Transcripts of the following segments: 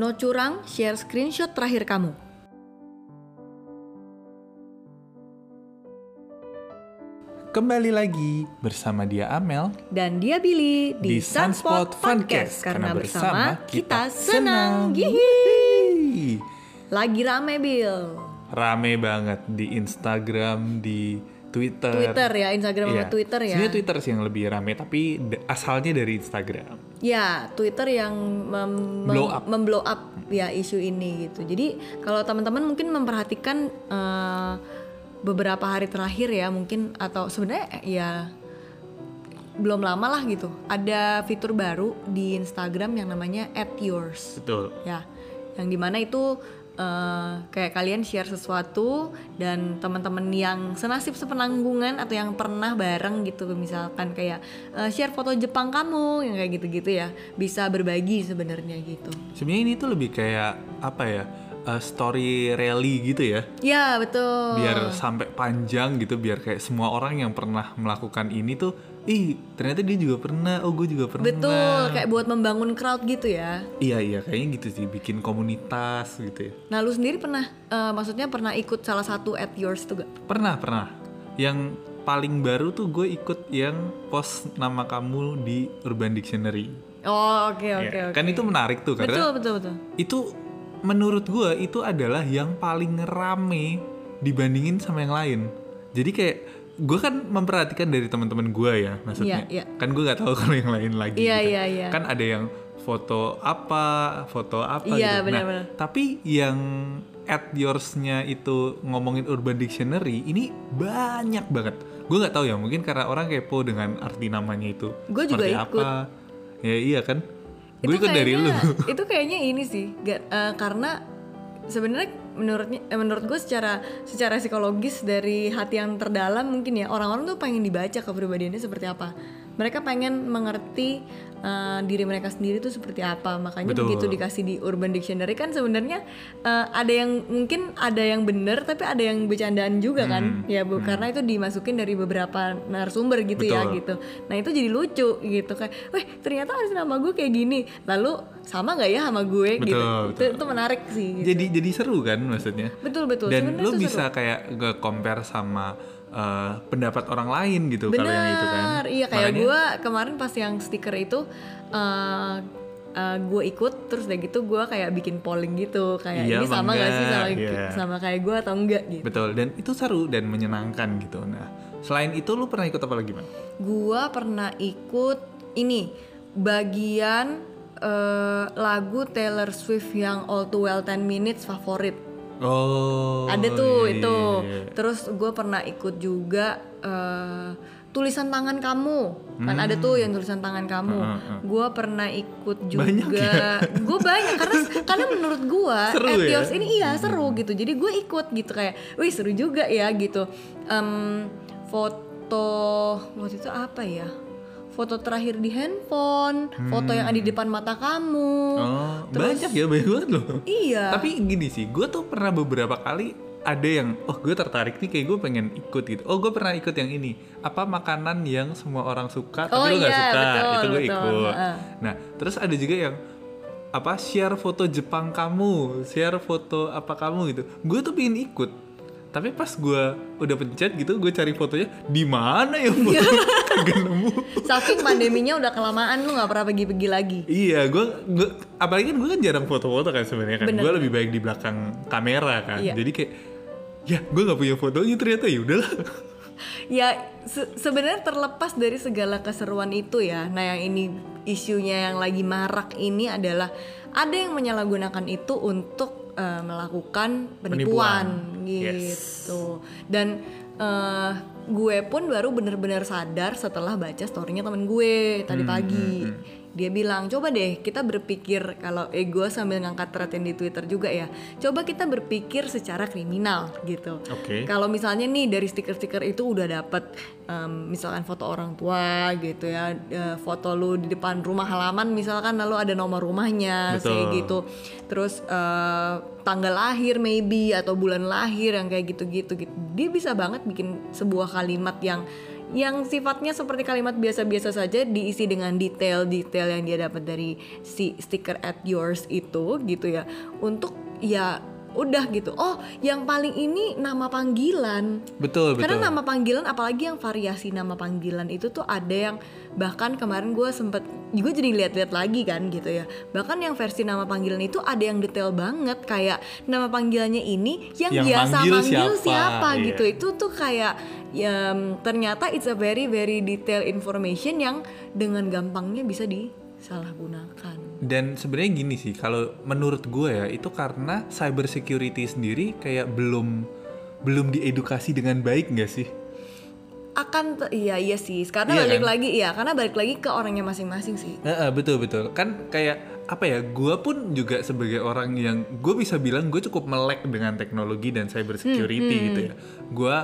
No curang, share screenshot terakhir kamu. Kembali lagi bersama dia Amel Dan dia Billy di, di Sunspot Sunspot Funcast karena bersama kita senang. Hihi. Lagi rame Bill. Rame banget di Instagram, di Twitter. Twitter ya, Instagram sama Iya. Twitter ya. Sebenarnya Twitter sih yang lebih rame, tapi asalnya dari Instagram. Ya, Twitter yang mem- Blow up. memblow up ya isu ini gitu. Jadi kalau teman-teman mungkin memperhatikan eh, beberapa hari terakhir ya mungkin atau sebenarnya eh, ya belum lama lah gitu. Ada fitur baru di Instagram yang namanya @yours. Betul. Ya, yang di mana itu eh, kayak kalian share sesuatu dan teman-teman yang senasib sepenanggungan atau yang pernah bareng gitu, misalkan kayak eh, share foto Jepang kamu yang kayak gitu-gitu ya, bisa berbagi sebenarnya gitu. Sebenarnya ini tuh lebih kayak apa ya? uh, story rally gitu ya. Ya betul. Biar sampai panjang gitu, biar kayak semua orang yang pernah melakukan ini tuh, ih ternyata dia juga pernah, oh gue juga pernah. Betul, kayak buat membangun crowd gitu ya. Iya iya kayaknya gitu sih, bikin komunitas gitu ya. Nah, lu sendiri pernah, eh, maksudnya pernah ikut salah satu at yours tuh gak? Pernah pernah. Yang paling baru tuh gue ikut yang post nama kamu di Urban Dictionary. Oh, oke oke Ya, oke. Kan itu menarik tuh Betul karena betul betul. itu menurut gue itu adalah yang paling rame dibandingin sama yang lain. Jadi kayak gue kan memperhatikan dari teman-teman gue ya maksudnya. Iya, iya. Kan gue nggak tahu kalau yang lain lagi. Iya, gitu. iya, iya. Kan ada yang foto apa, foto apa Iya, gitu. benar-benar. Nah, tapi yang at yours-nya itu ngomongin Urban Dictionary ini banyak banget. Gue nggak tahu ya, mungkin karena orang kepo dengan arti namanya itu. Gue juga ikut. apa. Ya iya kan. Gue ikut dari lu. kayaknya- Itu kayaknya ini sih, ga- eh, karena sebenarnya menurutnya eh, menurut gue secara secara psikologis dari hati yang terdalam mungkin ya orang-orang tuh pengen dibaca kepribadiannya seperti apa. Mereka pengen mengerti eh, diri mereka sendiri tuh seperti apa. Makanya Betul. begitu dikasih di Urban Dictionary kan sebenarnya eh, ada yang mungkin ada yang bener tapi ada yang bercandaan juga kan. Ya bu, karena itu dimasukin dari beberapa narasumber gitu ya Betul. gitu. Nah itu jadi lucu gitu kayak, weh ternyata ada nama gue kayak gini. Lalu sama nggak ya sama gue gitu. Betul, Itu, itu menarik sih. Gitu. jadi jadi seru kan maksudnya betul betul. dan lu itu bisa kayak nge-compare sama eh, pendapat orang lain gitu kalau yang itu kan Benar, iya kayak Makanya- gue kemarin pas yang stiker itu eh eh, gue ikut terus udah gitu gue kayak bikin polling gitu kayak Iya ini sama gak sih enggak? sama Iya. sama kayak gue atau enggak gitu. betul dan itu seru dan menyenangkan gitu nah selain itu lu pernah ikut apa lagi man? Gue pernah ikut ini bagian eh, lagu Taylor Swift yang All Too Well 10 Minutes favorit. Oh ada tuh iya, itu iya, iya. terus gue pernah ikut juga eh, tulisan tangan kamu kan ada tuh yang tulisan tangan kamu Hmm. Heeh, heeh. gue pernah ikut juga Banyak ya? gue banyak karena karena menurut gue ya? Etios ini iya seru gitu jadi gue ikut gitu kayak wih seru juga ya gitu Em, foto waktu itu apa ya foto terakhir di handphone foto yang ada di depan mata kamu. Oh banyak ya banyak banget loh. Iya. Tapi gini sih gue tuh pernah beberapa kali ada yang oh gue tertarik nih kayak gue pengen ikut gitu. Oh gue pernah ikut yang ini. Apa makanan yang semua orang suka tapi Oh lo nggak iya, suka? betul, itu gue betul. ikut. Heeh. nah terus ada juga yang apa share foto Jepang kamu? Share foto apa kamu? Gitu. Gue tuh pengen ikut tapi pas gue udah pencet gitu gue cari fotonya di mana ya foto kagak nemu saking pandeminya udah kelamaan lu nggak pernah pergi-pergi lagi Iya, gue, gue apalagi kan gue kan jarang foto-foto kan sebenarnya kan. Gue lebih baik di belakang kamera kan. Iya. Jadi kayak, ya gue nggak punya fotonya ternyata ya udahlah. ya se- sebenarnya terlepas dari segala keseruan itu ya nah yang ini isunya yang lagi marak ini adalah ada yang menyalahgunakan itu untuk eh, melakukan penipuan, Penipuan. gitu. Dan eh, gue pun baru bener-bener sadar setelah baca storynya temen gue tadi Hmm, pagi dia bilang coba deh kita berpikir kalau eh gue sambil ngangkat thread di twitter juga ya coba kita berpikir secara kriminal gitu Oke. kalau misalnya nih dari stiker-stiker itu udah dapet em, misalkan foto orang tua gitu ya, eh, foto lu di depan rumah halaman misalkan lalu ada nomor rumahnya Betul. kayak gitu. Terus eh, tanggal lahir maybe atau bulan lahir yang kayak gitu-gitu gitu. Dia bisa banget bikin sebuah kalimat yang yang sifatnya seperti kalimat biasa-biasa saja diisi dengan detail-detail yang dia dapat dari si sticker at yours itu gitu ya. Untuk ya udah gitu. Oh yang paling ini nama panggilan. Betul betul. karena nama panggilan apalagi yang variasi nama panggilan itu tuh ada yang bahkan kemarin gue sempet gue jadi lihat-lihat lagi kan gitu ya. Bahkan yang versi nama panggilan itu ada yang detail banget kayak nama panggilannya ini yang, Yang biasa manggil manggil siapa, siapa, iya. gitu. Itu tuh kayak ya ternyata it's a very very detailed information yang dengan gampangnya bisa disalahgunakan Dan sebenarnya gini sih, kalau menurut gue ya itu karena cyber security sendiri kayak belum belum diedukasi dengan baik nggak sih? akan iya iya sih karena Iya balik kan? lagi iya karena balik lagi ke orangnya masing-masing sih Heeh, betul betul. Kan kayak apa ya? Gue pun juga sebagai orang yang gue bisa bilang gue cukup melek dengan teknologi dan cyber security Hmm, gitu ya. Gue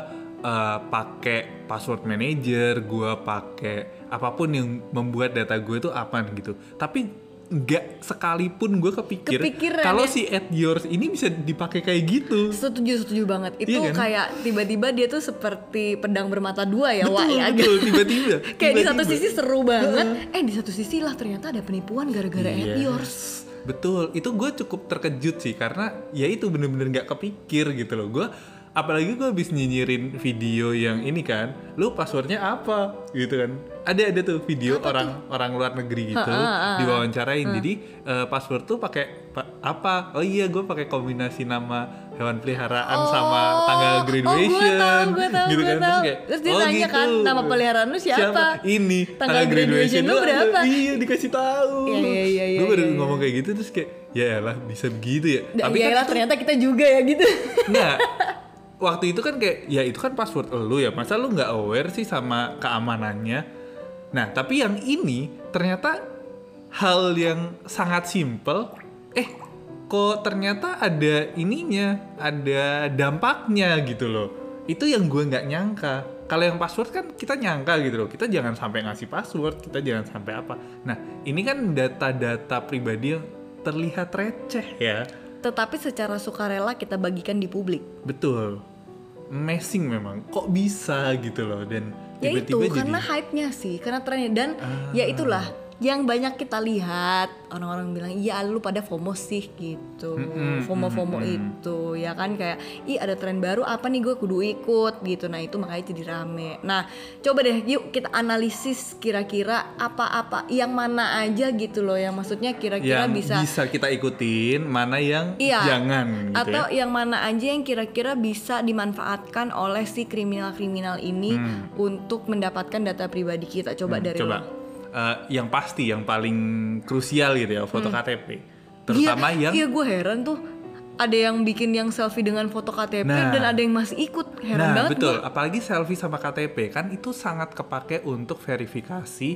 uh, pakai password manager, gue pakai apa pun yang membuat data gue itu aman gitu. Tapi nggak sekalipun gue kepikir Kepikiran kalau ya. si at yours ini bisa dipakai kayak gitu. setuju setuju banget itu Iya kan? kayak tiba-tiba dia tuh seperti pedang bermata dua ya wah ya betul, tiba-tiba. kayak di satu sisi seru banget eh di satu sisi lah ternyata ada penipuan gara-gara at Yes. yours Betul, itu gue cukup terkejut sih karena ya itu bener-bener nggak kepikir gitu loh. Gue apalagi gue habis nyinyirin video yang ini kan, lu passwordnya apa gitu kan? Ada ada tuh video orang orang luar negeri gitu diwawancarain. Jadi eh, password tuh pakai pa- apa? Oh iya, gue pakai kombinasi nama hewan peliharaan sama tanggal oh, graduation gue tahu, gue tahu, gitu gue kan tahu. terus kayak Terus dia oh tanya kan, gitu. nama peliharaan lu siapa? ini Tanggal graduation lu ada. berapa? iya dikasih tahu Iya, iya, iya, iya, gue baru iya, iya. ngomong kayak gitu terus kayak ya lah bisa begitu ya Da- tapi ya kan lah ternyata kita juga ya gitu nggak waktu itu kan kayak ya itu kan password lu ya masa lu nggak aware sih sama keamanannya? Nah tapi yang ini ternyata hal yang sangat simple. Eh kok ternyata ada ininya ada dampaknya gitu loh. Itu yang gue nggak nyangka. Kalau yang password kan kita nyangka gitu loh. Kita jangan sampai ngasih password kita jangan sampai apa. Nah ini kan data-data pribadi yang terlihat receh ya tetapi secara sukarela kita bagikan di publik Betul. Amazing memang. Kok bisa gitu loh dan ya itu tiba-tiba jadi karena hype-nya sih karena trennya dan ya itulah yang banyak kita lihat orang-orang bilang iya lu pada FOMO sih gitu Mm-mm, FOMO FOMO itu ya kan kayak ih ada tren baru apa nih gue kudu ikut gitu nah itu makanya jadi rame nah coba deh yuk kita analisis kira-kira apa-apa yang mana aja gitu loh yang maksudnya kira-kira yang bisa bisa. kita ikutin, mana yang Iya. jangan gitu atau ya. yang mana aja yang kira-kira bisa dimanfaatkan oleh si kriminal-kriminal ini untuk mendapatkan data pribadi kita coba dari Hmm. Coba. lo. Eh, yang pasti yang paling krusial gitu ya, foto KTP. Terutama iya, yang iya gue heran tuh ada yang bikin yang selfie dengan foto KTP Nah. dan ada yang masih ikut heran Nah, banget betul. gua. Apalagi selfie sama KTP kan itu sangat kepake untuk verifikasi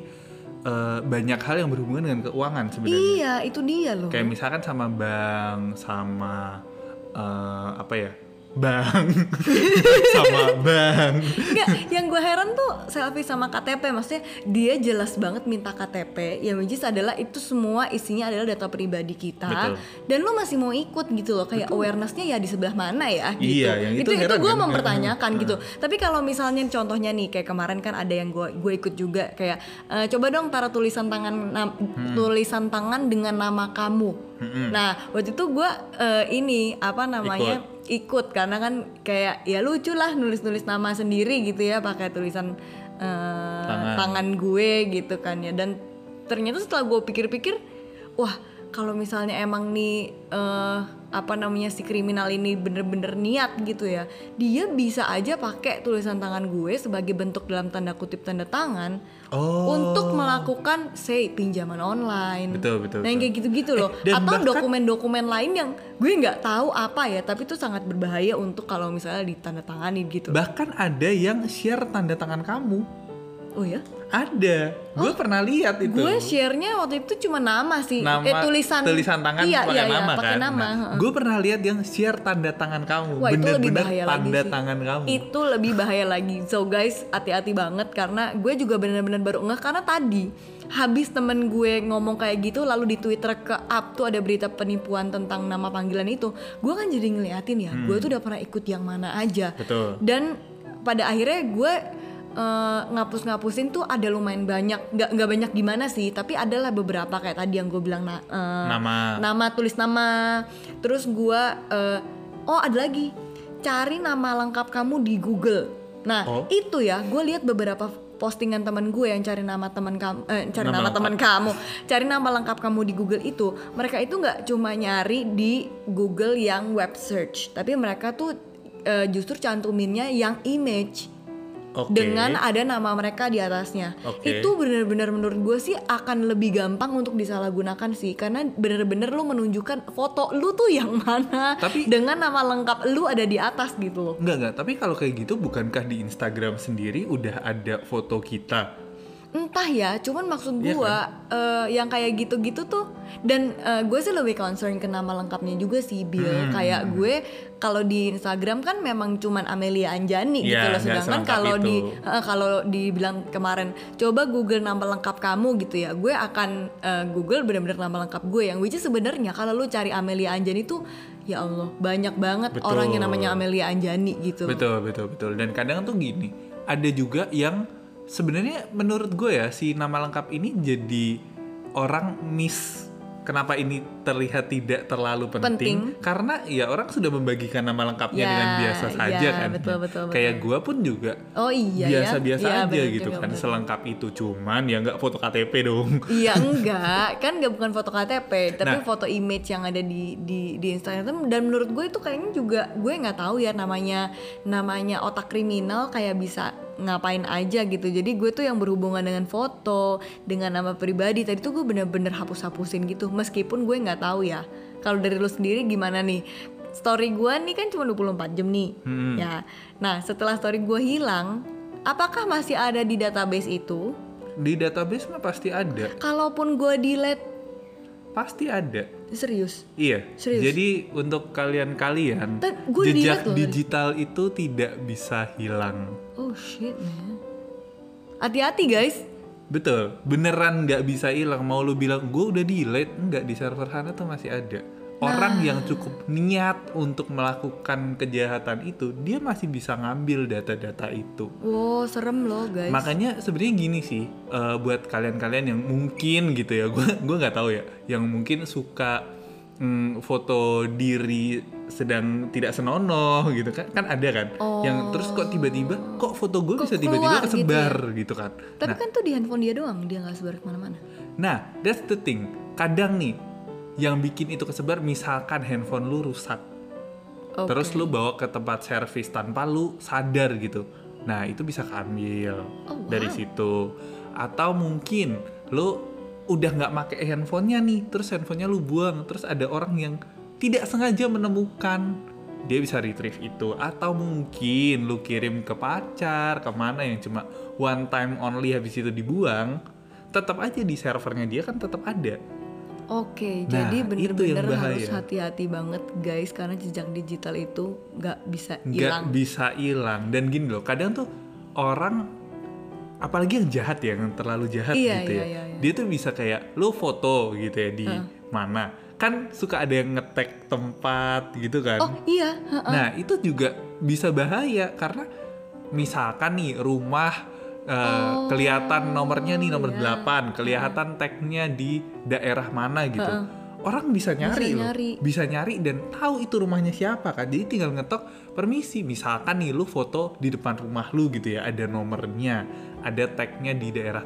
eh, banyak hal yang berhubungan dengan keuangan sebenarnya. iya itu dia loh Kayak misalkan sama bank, sama eh, apa ya? Bank. sama bank. Enggak, yang gue heran tuh selfie sama KTP Maksudnya dia jelas banget minta KTP Yang which adalah itu semua isinya adalah data pribadi kita. Betul. Dan lu masih mau ikut gitu loh. Kayak awarenessnya ya di sebelah mana ya gitu. Iya, yang itu Itu, itu gue kan? mempertanyakan gitu. Tapi kalau misalnya contohnya nih Kayak kemarin kan ada yang gue gue ikut juga. Kayak eh, coba dong taruh tulisan tangan nam- Hmm. tulisan tangan dengan nama kamu. Nah waktu itu gue eh, ini apa namanya ikut karena kan kayak ya lucu lah nulis-nulis nama sendiri gitu ya pakai tulisan eh, Tangan. tangan. gue gitu kan ya dan ternyata setelah gue pikir-pikir wah kalau misalnya emang nih eh, apa namanya si kriminal ini bener-bener niat gitu ya dia bisa aja pakai tulisan tangan gue sebagai bentuk dalam tanda kutip tanda tangan Oh. untuk melakukan say pinjaman online. Betul, betul, nah yang kayak gitu-gitu loh. Eh, atau dokumen-dokumen lain yang gue nggak tahu apa ya tapi itu sangat berbahaya untuk kalau misalnya ditandatangani gitu. Bahkan ada yang share tanda tangan kamu. oh ya Ada. Gue pernah lihat itu. gue share-nya waktu itu cuma nama sih nama eh tulisan tulisan tangan iya, pakai iya, iya, nama pakai kan. nama heeh. gue pernah lihat yang share tanda tangan kamu. Wah itu lebih bahaya lagi tanda sih. tangan kamu. Itu lebih bahaya lagi. So guys, hati-hati banget karena gue juga benar-benar baru ngeh karena tadi habis temen gue ngomong kayak gitu lalu di Twitter ke up tuh ada berita penipuan tentang nama panggilan itu. Gue kan jadi ngeliatin ya, gue tuh udah pernah ikut yang mana aja. Hmm. Betul. Dan pada akhirnya gue eh, ngapus-ngapusin tuh ada lumayan banyak. Nggak nggak banyak gimana sih tapi adalah beberapa kayak tadi yang gue bilang na- eh, Nama. nama tulis nama. Terus gua eh, oh ada lagi. Cari nama lengkap kamu di Google. Nah Oh. itu ya gue lihat beberapa postingan teman gue yang cari nama teman kamu eh, cari Nama nama, teman kamu. Cari nama lengkap kamu di Google itu mereka itu nggak cuma nyari di Google yang web search tapi mereka tuh eh, justru cantuminnya yang image Oke. dengan ada nama mereka di atasnya. Oke. Itu bener-bener menurut gue sih akan lebih gampang untuk disalahgunakan sih karena bener-bener lu menunjukkan foto lu tuh yang mana Tapi- dengan nama lengkap lu ada di atas gitu loh. Enggak enggak, tapi kalau kayak gitu bukankah di Instagram sendiri udah ada foto kita? Entah ya, cuman maksud gue eh, yang kayak gitu-gitu tuh dan eh, gue sih lebih concern ke nama lengkapnya juga sih Bill. Hmm. Kayak gue kalau di Instagram kan memang cuman Amelia Anjani gitu Iya, loh. Sedangkan kalau di eh, kalau dibilang kemarin coba Google nama lengkap kamu gitu ya. Gue akan eh, Google bener-bener nama lengkap gue yang which is sebenarnya kalau lu cari Amelia Anjani tuh ya Allah banyak banget Betul. orang yang namanya Amelia Anjani gitu. Betul betul betul. Dan kadang tuh gini, ada juga yang sebenarnya menurut gue ya si nama lengkap ini jadi orang miss. Kenapa ini terlihat tidak terlalu penting? Penting. Karena ya orang sudah membagikan nama lengkapnya Ya, dengan biasa saja ya, kan. betul, betul, betul. Kayak gue pun juga Oh iya ya. biasa-biasa Iya, aja bener gitu juga, kan bener. selengkap itu cuman ya nggak foto KTP dong Iya enggak, kan nggak bukan foto KTP, tapi Nah. foto image yang ada di di di Instagram dan menurut gue itu kayaknya juga gue nggak tahu ya namanya namanya otak kriminal kayak bisa ngapain aja gitu. Jadi gue tuh yang berhubungan dengan foto, dengan nama pribadi tadi tuh gue bener-bener hapus-hapusin gitu. Meskipun gue nggak tahu ya. Kalau dari lu sendiri gimana nih? Story gue nih kan cuma 24 jam nih. Hmm. Ya. Nah, setelah story gue hilang, apakah masih ada di database itu? di database mah pasti ada Kalaupun gue delete pasti ada serius iya Serius? jadi untuk kalian-kalian jejak loh. digital itu tidak bisa hilang Oh shit man. Hati-hati guys. betul beneran nggak bisa hilang mau lu bilang gue udah delete nggak di server sana tuh masih ada orang Nah. yang cukup niat untuk melakukan kejahatan itu dia masih bisa ngambil data-data itu Wow serem loh guys. Makanya sebenarnya gini sih eh, buat kalian-kalian yang mungkin gitu ya, gue gue nggak tahu ya, yang mungkin suka mm, foto diri sedang tidak senonoh gitu kan, kan ada kan, yang terus kok tiba-tiba kok foto gue bisa tiba-tiba keluar gitu kesebar gitu, kan. Tapi Nah, kan tuh di handphone dia doang, dia nggak sebar ke mana-mana. nah that's the thing. Kadang nih yang bikin itu kesebar, misalkan handphone lu rusak, Oke. terus lu bawa ke tempat servis tanpa lu sadar gitu. Nah, itu bisa keambil Oh, wow. dari situ. Atau mungkin lu udah nggak make handphonenya nih, terus handphonenya lu buang, terus ada orang yang tidak sengaja menemukan dia bisa retrieve itu atau mungkin lu kirim ke pacar ke mana yang cuma one time only habis itu dibuang tetap aja di servernya dia kan tetap ada Oke, Nah, jadi itu yang bener-bener harus hati-hati banget guys karena jejak digital itu nggak bisa nggak hilang. bisa hilang dan gini loh kadang tuh orang apalagi yang jahat ya yang terlalu jahat Iya, gitu iya, ya iya, iya. dia tuh bisa kayak lo foto gitu ya di mana kan suka ada yang ngetek tempat gitu kan Oh iya, heeh. nah itu juga bisa bahaya karena misalkan nih rumah eh, kelihatan nomornya nih nomor iya. 8 kelihatan tagnya di daerah mana gitu. Orang bisa nyari loh. nyari. bisa nyari dan tahu itu rumahnya siapa kan jadi tinggal ngetok permisi. Misalkan nih lu foto di depan rumah lu gitu ya ada nomornya ada tagnya di daerah.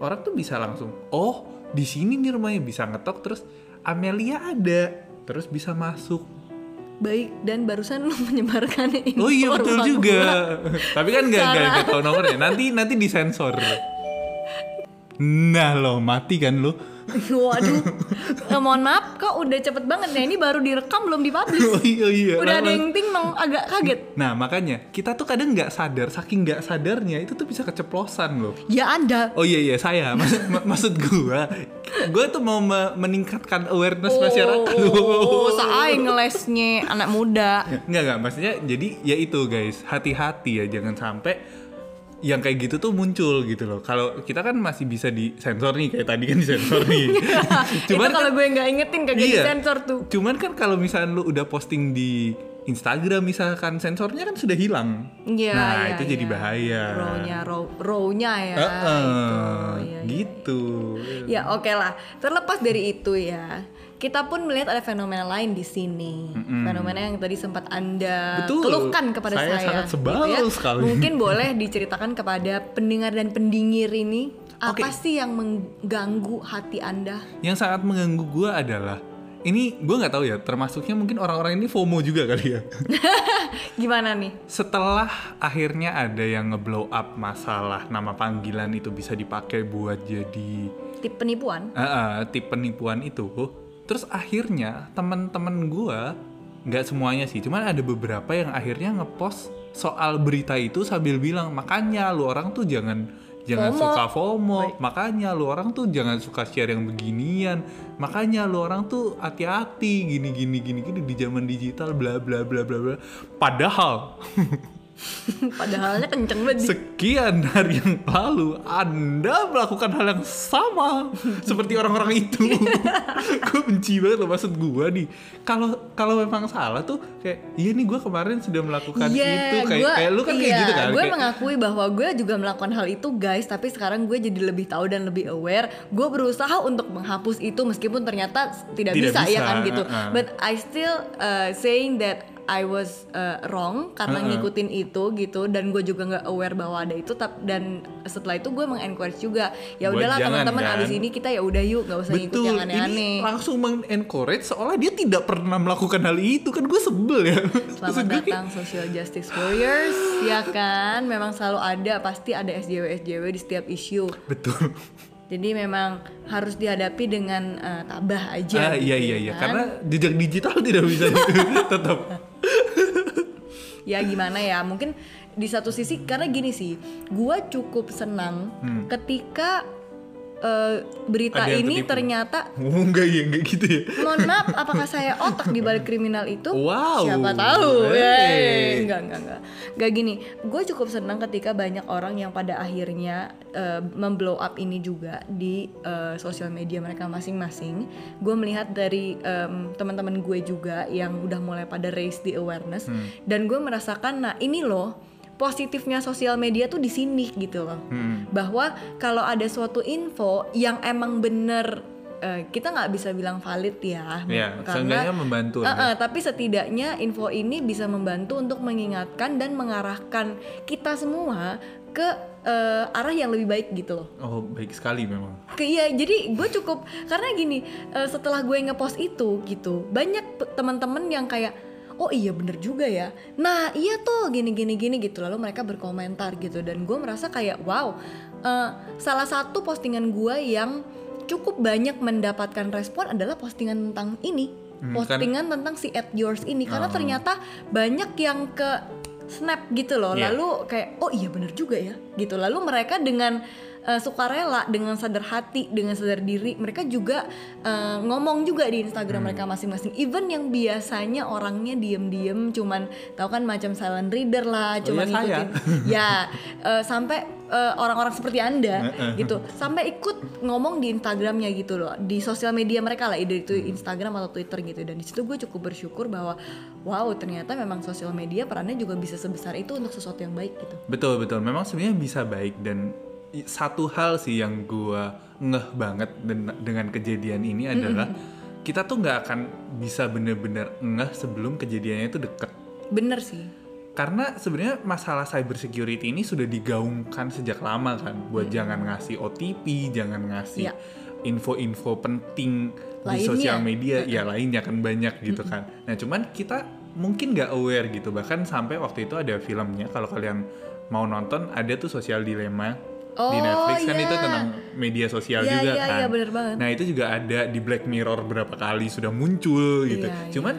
Orang tuh bisa langsung oh di sini nih rumahnya. Bisa ngetok terus Amelia ada terus bisa masuk Baik dan barusan lu menyebarkan info oh iya betul juga. Tapi kan nggak nggak tahu nomornya. Nanti nanti disensor. Nah lo mati kan lo Waduh, Eh, mohon maaf kok udah cepet banget ya ini baru direkam belum dipublish. oh iya iya Udah ada yang ting nong agak kaget. Nah makanya kita tuh kadang nggak sadar, saking nggak sadarnya itu tuh bisa keceplosan loh. Ya anda. Oh iya iya saya, maksud, mak- maksud gua, gua tuh mau me- meningkatkan awareness masyarakat. Oh, saya ngelesnya anak muda. Nggak nggak, maksudnya jadi ya itu guys, hati-hati ya jangan sampai yang kayak gitu tuh muncul gitu loh. Kalau kita kan masih bisa disensor nih kayak tadi kan disensor nih. itu Cuman kalau kan- gue nggak ingetin kagak Iya. disensor tuh. Cuman kan kalau misalnya lu udah posting di Instagram misalkan sensornya kan sudah hilang. Iya, nah, iya, itu jadi iya. bahaya. Row-nya, row, row-nya ya. Heeh, itu. Iya, iya. gitu. Ya oke lah. Terlepas dari itu ya, kita pun melihat ada fenomena lain di sini. Fenomena yang tadi sempat anda Betul. keluhkan kepada Saya saya. sangat sebal gitu ya. sekali. Mungkin boleh diceritakan kepada pendengar dan pendingir ini apa Oke. sih yang mengganggu hati anda? Yang sangat mengganggu gue adalah ini gue nggak tahu ya, termasuknya mungkin orang-orang ini FOMO juga kali ya. Gimana nih? Setelah akhirnya ada yang ngeblow up masalah nama panggilan itu bisa dipakai buat jadi Tip penipuan? Ah, ah, tip penipuan itu terus akhirnya teman-teman gua nggak semuanya sih cuman ada beberapa yang akhirnya ngepost soal berita itu sambil bilang makanya lu orang tuh jangan jangan FOMO. suka FOMO makanya lu orang tuh jangan suka share yang beginian makanya lu orang tuh hati-hati gini gini gini gini di zaman digital bla bla bla bla bla padahal Padahalnya kenceng banget. Sekian hari yang lalu Anda melakukan hal yang sama seperti orang-orang itu. gue benci banget loh maksud gue nih. Kalau kalau memang salah tuh kayak iya nih gue kemarin sudah melakukan itu kayak gua- kayak lu kan kayak iya, gitu kan. Gue kayak, mengakui bahwa gue juga melakukan hal itu guys, tapi sekarang gue jadi lebih tahu dan lebih aware. Gue berusaha untuk menghapus itu meskipun ternyata tidak, Tidak bisa, ya bisa, kan gitu. uh-uh. But I still uh, saying that I was uh, wrong karena Uh-uh. ngikutin itu gitu dan gue juga nggak aware bahwa ada itu tap, dan setelah itu gue mengencourage juga ya udahlah teman-teman kan? abis ini kita ya udah yuk nggak usah ngikut Betul, yang ini aneh-aneh. langsung mengencourage seolah dia tidak pernah melakukan hal itu kan gue sebel ya. Maksud Selamat gue kayak, datang Social Justice Warriors, ya kan? Memang selalu ada, pasti ada SJW SJW di setiap isu. Betul. Jadi memang harus dihadapi dengan eh, tabah aja. Ah, iya gitu iya ya iya kan? karena jejak digital tidak bisa tetap. Ya gimana ya? Mungkin di satu sisi karena gini sih, gua cukup senang ketika eh, berita. Ada ini ternyata Oh enggak ya enggak gitu ya. mohon maaf apakah saya otak di balik kriminal itu Wow. siapa tahu Hey. Yeay. enggak enggak enggak enggak gini gue cukup senang ketika banyak orang yang pada akhirnya eh, memblow up ini juga di eh, sosial media mereka masing-masing gue melihat dari em, teman-teman gue juga yang udah mulai pada raise the awareness Hmm. dan gue merasakan nah ini loh positifnya sosial media tuh di sini gitu loh Hmm. bahwa kalau ada suatu info yang emang bener eh, kita nggak bisa bilang valid ya Ya, seenggaknya membantu. Eh, eh, tapi setidaknya info ini bisa membantu untuk mengingatkan dan mengarahkan kita semua ke eh, arah yang lebih baik gitu loh Oh baik sekali memang. ke iya jadi gue cukup karena gini eh, setelah gue ngepost itu gitu banyak teman-teman yang kayak oh iya bener juga ya. Nah iya tuh gini gini gini gitu. Lalu mereka berkomentar gitu. Dan gue merasa kayak wow eh, salah satu postingan gue yang cukup banyak mendapatkan respon adalah postingan tentang ini. Hmm, postingan tentang si at yours ini. Karena Oh. ternyata banyak yang ke snap gitu loh. Iya. lalu kayak oh iya bener juga ya. Gitu. Lalu mereka dengan eh, sukarela dengan sadar hati dengan sadar diri. Mereka juga eh, ngomong juga di Hmm. Instagram mereka masing-masing. Even yang biasanya orangnya diem-diem cuman tahu kan macam silent reader lah Oh, cuman ya, saya. ngikutin. Ya eh, sampai eh, orang-orang seperti anda gitu. Sampai ikut ngomong di Instagramnya gitu loh. Di sosial media mereka lah either itu Instagram atau Twitter gitu. Dan di situ gue cukup bersyukur bahwa wow ternyata memang sosial media perannya juga bisa sebesar itu untuk sesuatu yang baik gitu. Betul betul. Memang sebenarnya bisa baik dan satu hal sih yang gua ngeh banget den- dengan kejadian ini adalah kita tuh nggak akan bisa bener-bener ngeh sebelum kejadiannya itu deket. bener sih Karena sebenarnya masalah cyber security ini sudah digaungkan sejak lama kan, buat jangan ngasih OTP, jangan ngasih Iya. info-info penting di Lainnya. sosial media, ya lainnya kan banyak gitu kan. Nah cuman kita mungkin nggak aware gitu, bahkan sampai waktu itu ada filmnya, kalau kalian mau nonton ada tuh sosial dilema di Oh, Netflix kan iya. itu tentang media sosial Iya, juga iya, kan. iya, bener banget. Nah itu juga ada di Black Mirror berapa kali sudah muncul gitu. Iya, Cuman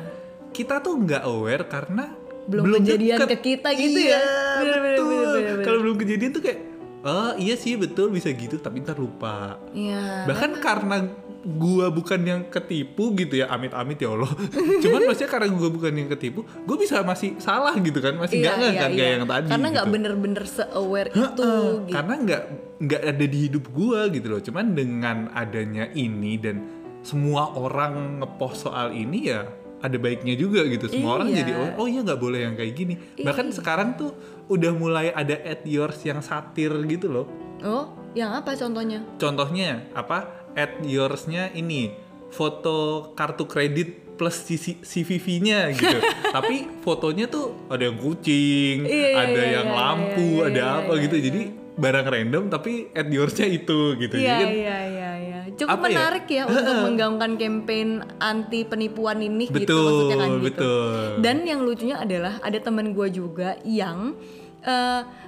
kita tuh nggak aware karena Belum kejadian deket. ke kita gitu ya. Iya, Bener, bener, betul. bener, bener, bener. Kalau belum kejadian tuh kayak, oh iya sih betul bisa gitu, tapi ntar lupa. Iya. Bahkan karena gua bukan yang ketipu gitu ya, amit-amit ya Allah. Cuman maksudnya karena gua bukan yang ketipu, gua bisa masih salah gitu kan, masih nggak nggak kan kayak yang tadi. Karena nggak gitu. bener-bener se-aware itu gitu. Karena nggak nggak ada di hidup gua gitu loh. Cuman dengan adanya ini dan semua orang ngepost soal ini ya ada baiknya juga gitu semua orang Iya. jadi oh, oh iya nggak boleh yang kayak gini bahkan sekarang tuh udah mulai ada at yours yang satir gitu loh oh yang apa contohnya contohnya apa at yoursnya ini foto kartu kredit plus CVV-nya gitu tapi fotonya tuh ada yang kucing Iya, iya, ada iya, yang iya, lampu iya, ada iya, apa iya, gitu jadi barang random tapi at yoursnya itu gitu Iya jadi kan iya iya iya. Cukup Apa ya? menarik ya, untuk menggaungkan campaign anti penipuan ini gitu Betul, maksudnya kan gitu. betul. Dan yang lucunya adalah ada teman gue juga yang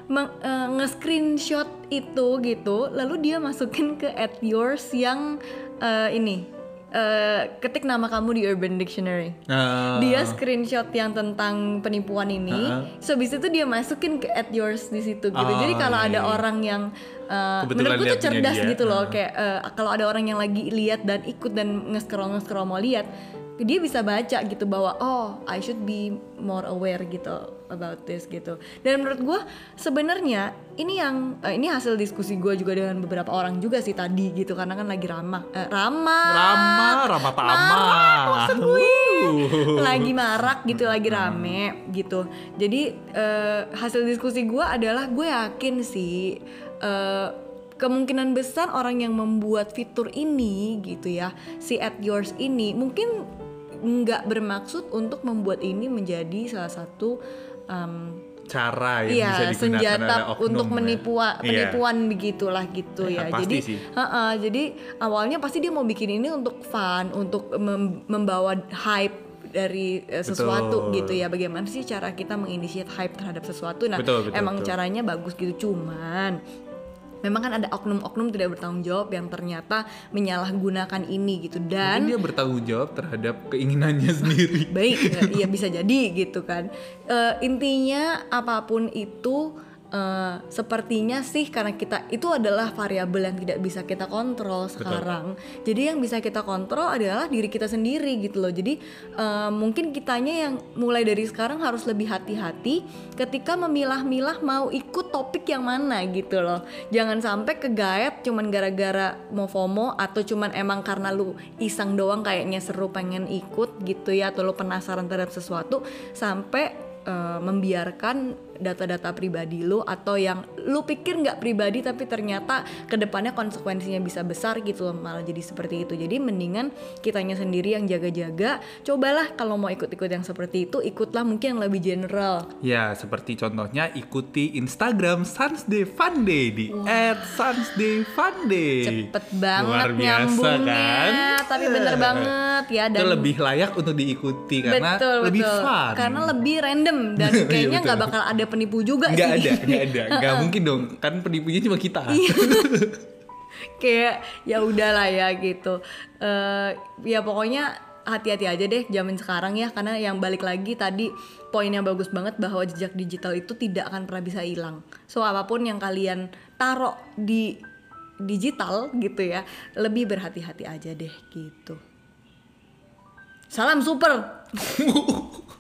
meng- eh, nge-screenshot itu gitu, lalu dia masukin ke at yours yang eh, ini eh, ketik nama kamu di Urban Dictionary. nah, Dia screenshot yang tentang penipuan ini, Ha-ha. so habis itu dia masukin ke at yours di situ gitu. Oh, Jadi kalau iya, ada iya. orang yang uh, Kebetulan menurutku tuh cerdas dia, gitu loh, ha. kayak uh, kalau ada orang yang lagi lihat dan ikut dan nge-scroll nge-scroll mau lihat, dia bisa baca gitu bahwa oh I should be more aware gitu about this gitu. Dan menurut gua sebenarnya ini yang eh, ini hasil diskusi gua juga dengan beberapa orang juga sih tadi gitu karena kan lagi ramah eh, ramah Rama, Rama Tama. maksud gue Uh. lagi marak gitu lagi rame gitu jadi eh, hasil diskusi gue adalah gue yakin sih eh, kemungkinan besar orang yang membuat fitur ini gitu ya si at yours ini mungkin nggak bermaksud untuk membuat ini menjadi salah satu em, cara yang bisa Iya, digunakan senjata oknum untuk ya. menipua, Iya. penipuan begitulah gitu Ya, ya. pasti Jadi, sih. Heeh, jadi awalnya pasti dia mau bikin ini untuk fun, untuk mem- membawa hype dari eh, sesuatu Betul. gitu ya. Bagaimana sih cara kita menginisiat hype terhadap sesuatu? Nah, Betul, betul, emang betul. caranya bagus gitu, cuman memang kan ada oknum-oknum tidak bertanggung jawab yang ternyata menyalahgunakan ini gitu dan Mungkin dia bertanggung jawab terhadap keinginannya sendiri. baik ya, iya bisa jadi gitu kan Eh, intinya apa pun itu eh, sepertinya sih karena kita itu adalah variabel yang tidak bisa kita kontrol sekarang. Jadi yang bisa kita kontrol adalah diri kita sendiri gitu loh. Jadi eh, mungkin kitanya yang mulai dari sekarang harus lebih hati-hati ketika memilah-milah mau ikut topik yang mana gitu loh. Jangan sampai kegaet cuman gara-gara mau FOMO atau cuman emang karena lu iseng doang kayaknya seru pengen ikut gitu ya atau lu penasaran terhadap sesuatu sampai eh, membiarkan data-data pribadi lu atau yang lu pikir nggak pribadi tapi ternyata ke depannya konsekuensinya bisa besar gitu loh malah jadi seperti itu. Jadi mendingan kitanya sendiri yang jaga-jaga. Cobalah kalau mau ikut-ikut yang seperti itu ikutlah mungkin yang lebih general. Ya, seperti contohnya ikuti Instagram Sunsday Funday di @sunsdayfunday. cepet banget Luar biasa nyambungnya. kan? tapi bener banget ya Itu dan lebih layak untuk diikuti karena betul lebih betul. fun. karena lebih random dan Iya, kayaknya nggak bakal ada penipu juga nggak sih. ada, nggak ada, nggak mungkin dong. Kan penipunya cuma kita. Iya. kayak ya udahlah ya gitu. Eh ya pokoknya hati-hati aja deh zaman sekarang ya. Karena yang balik lagi tadi poinnya bagus banget bahwa jejak digital itu tidak akan pernah bisa hilang. So apa pun yang kalian taruh di digital gitu ya lebih berhati-hati aja deh gitu. Salam super